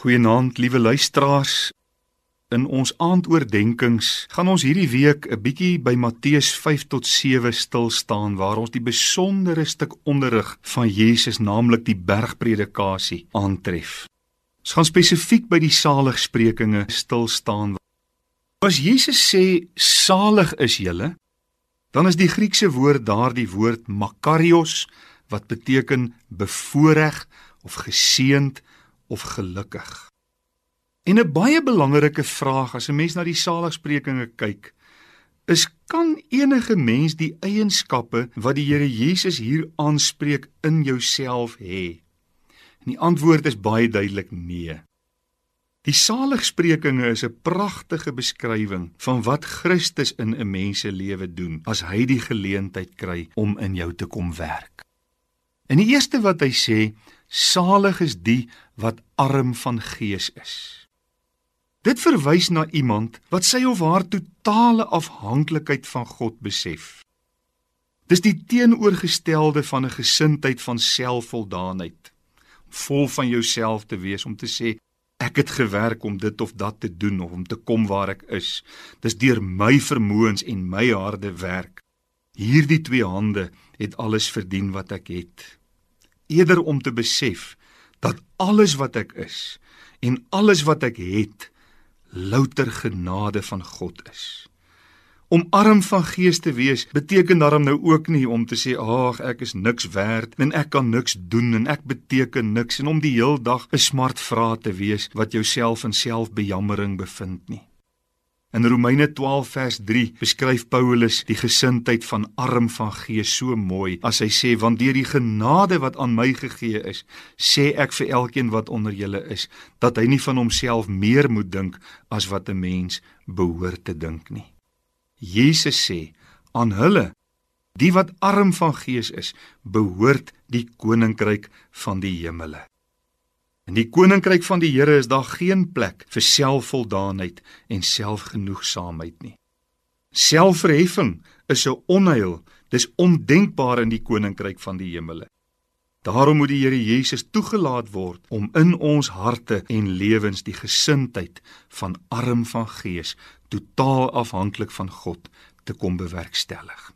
Goeienaand, liewe luisteraars. In ons aandoordenkings gaan ons hierdie week 'n bietjie by Matteus 5 tot 7 stil staan waar ons die besondere stuk onderrig van Jesus, naamlik die bergpredikasie, aantref. Ons gaan spesifiek by die saligsprekinge stil staan. As Jesus sê salig is julle, dan is die Griekse woord daardie woord makarios wat beteken bevoordeel of geseënd of gelukkig. En 'n baie belangrike vraag as 'n mens na die saligsprekinge kyk, is kan enige mens die eienskappe wat die Here Jesus hier aanspreek in jouself hê? En die antwoord is baie duidelik nee. Die saligsprekinge is 'n pragtige beskrywing van wat Christus in 'n mens se lewe doen as hy die geleentheid kry om in jou te kom werk. En die eerste wat hy sê, Salig is die wat arm van gees is. Dit verwys na iemand wat sy of haar totale afhanklikheid van God besef. Dis die teenoorgestelde van 'n gesindheid van selfvoldaanheid, vol van jouself te wees om te sê ek het gewerk om dit of dat te doen of om te kom waar ek is. Dis deur my vermoëns en my harde werk. Hierdie twee hande het alles verdien wat ek het eerder om te besef dat alles wat ek is en alles wat ek het louter genade van God is. Om arm van gees te wees beteken daarom nou ook nie om te sê ag ek is niks werd en ek kan niks doen en ek beteken niks en om die heel dag 'n smart vra te wees wat jouself in selfbejammering bevind nie. In Romeine 12 vers 3 beskryf Paulus die gesindheid van arm van gees so mooi as hy sê want deur die genade wat aan my gegee is sê ek vir elkeen wat onder julle is dat hy nie van homself meer moet dink as wat 'n mens behoort te dink nie. Jesus sê aan hulle die wat arm van gees is behoort die koninkryk van die hemele. In die koninkryk van die Here is daar geen plek vir selfvoldaanheid en selfgenoegsaamheid nie. Selfverheffing is 'n onheil, dis ondenkbaar in die koninkryk van die hemele. Daarom moet die Here Jesus toegelaat word om in ons harte en lewens die gesindheid van arm van gees, totaal afhanklik van God te kom bewerkstellig.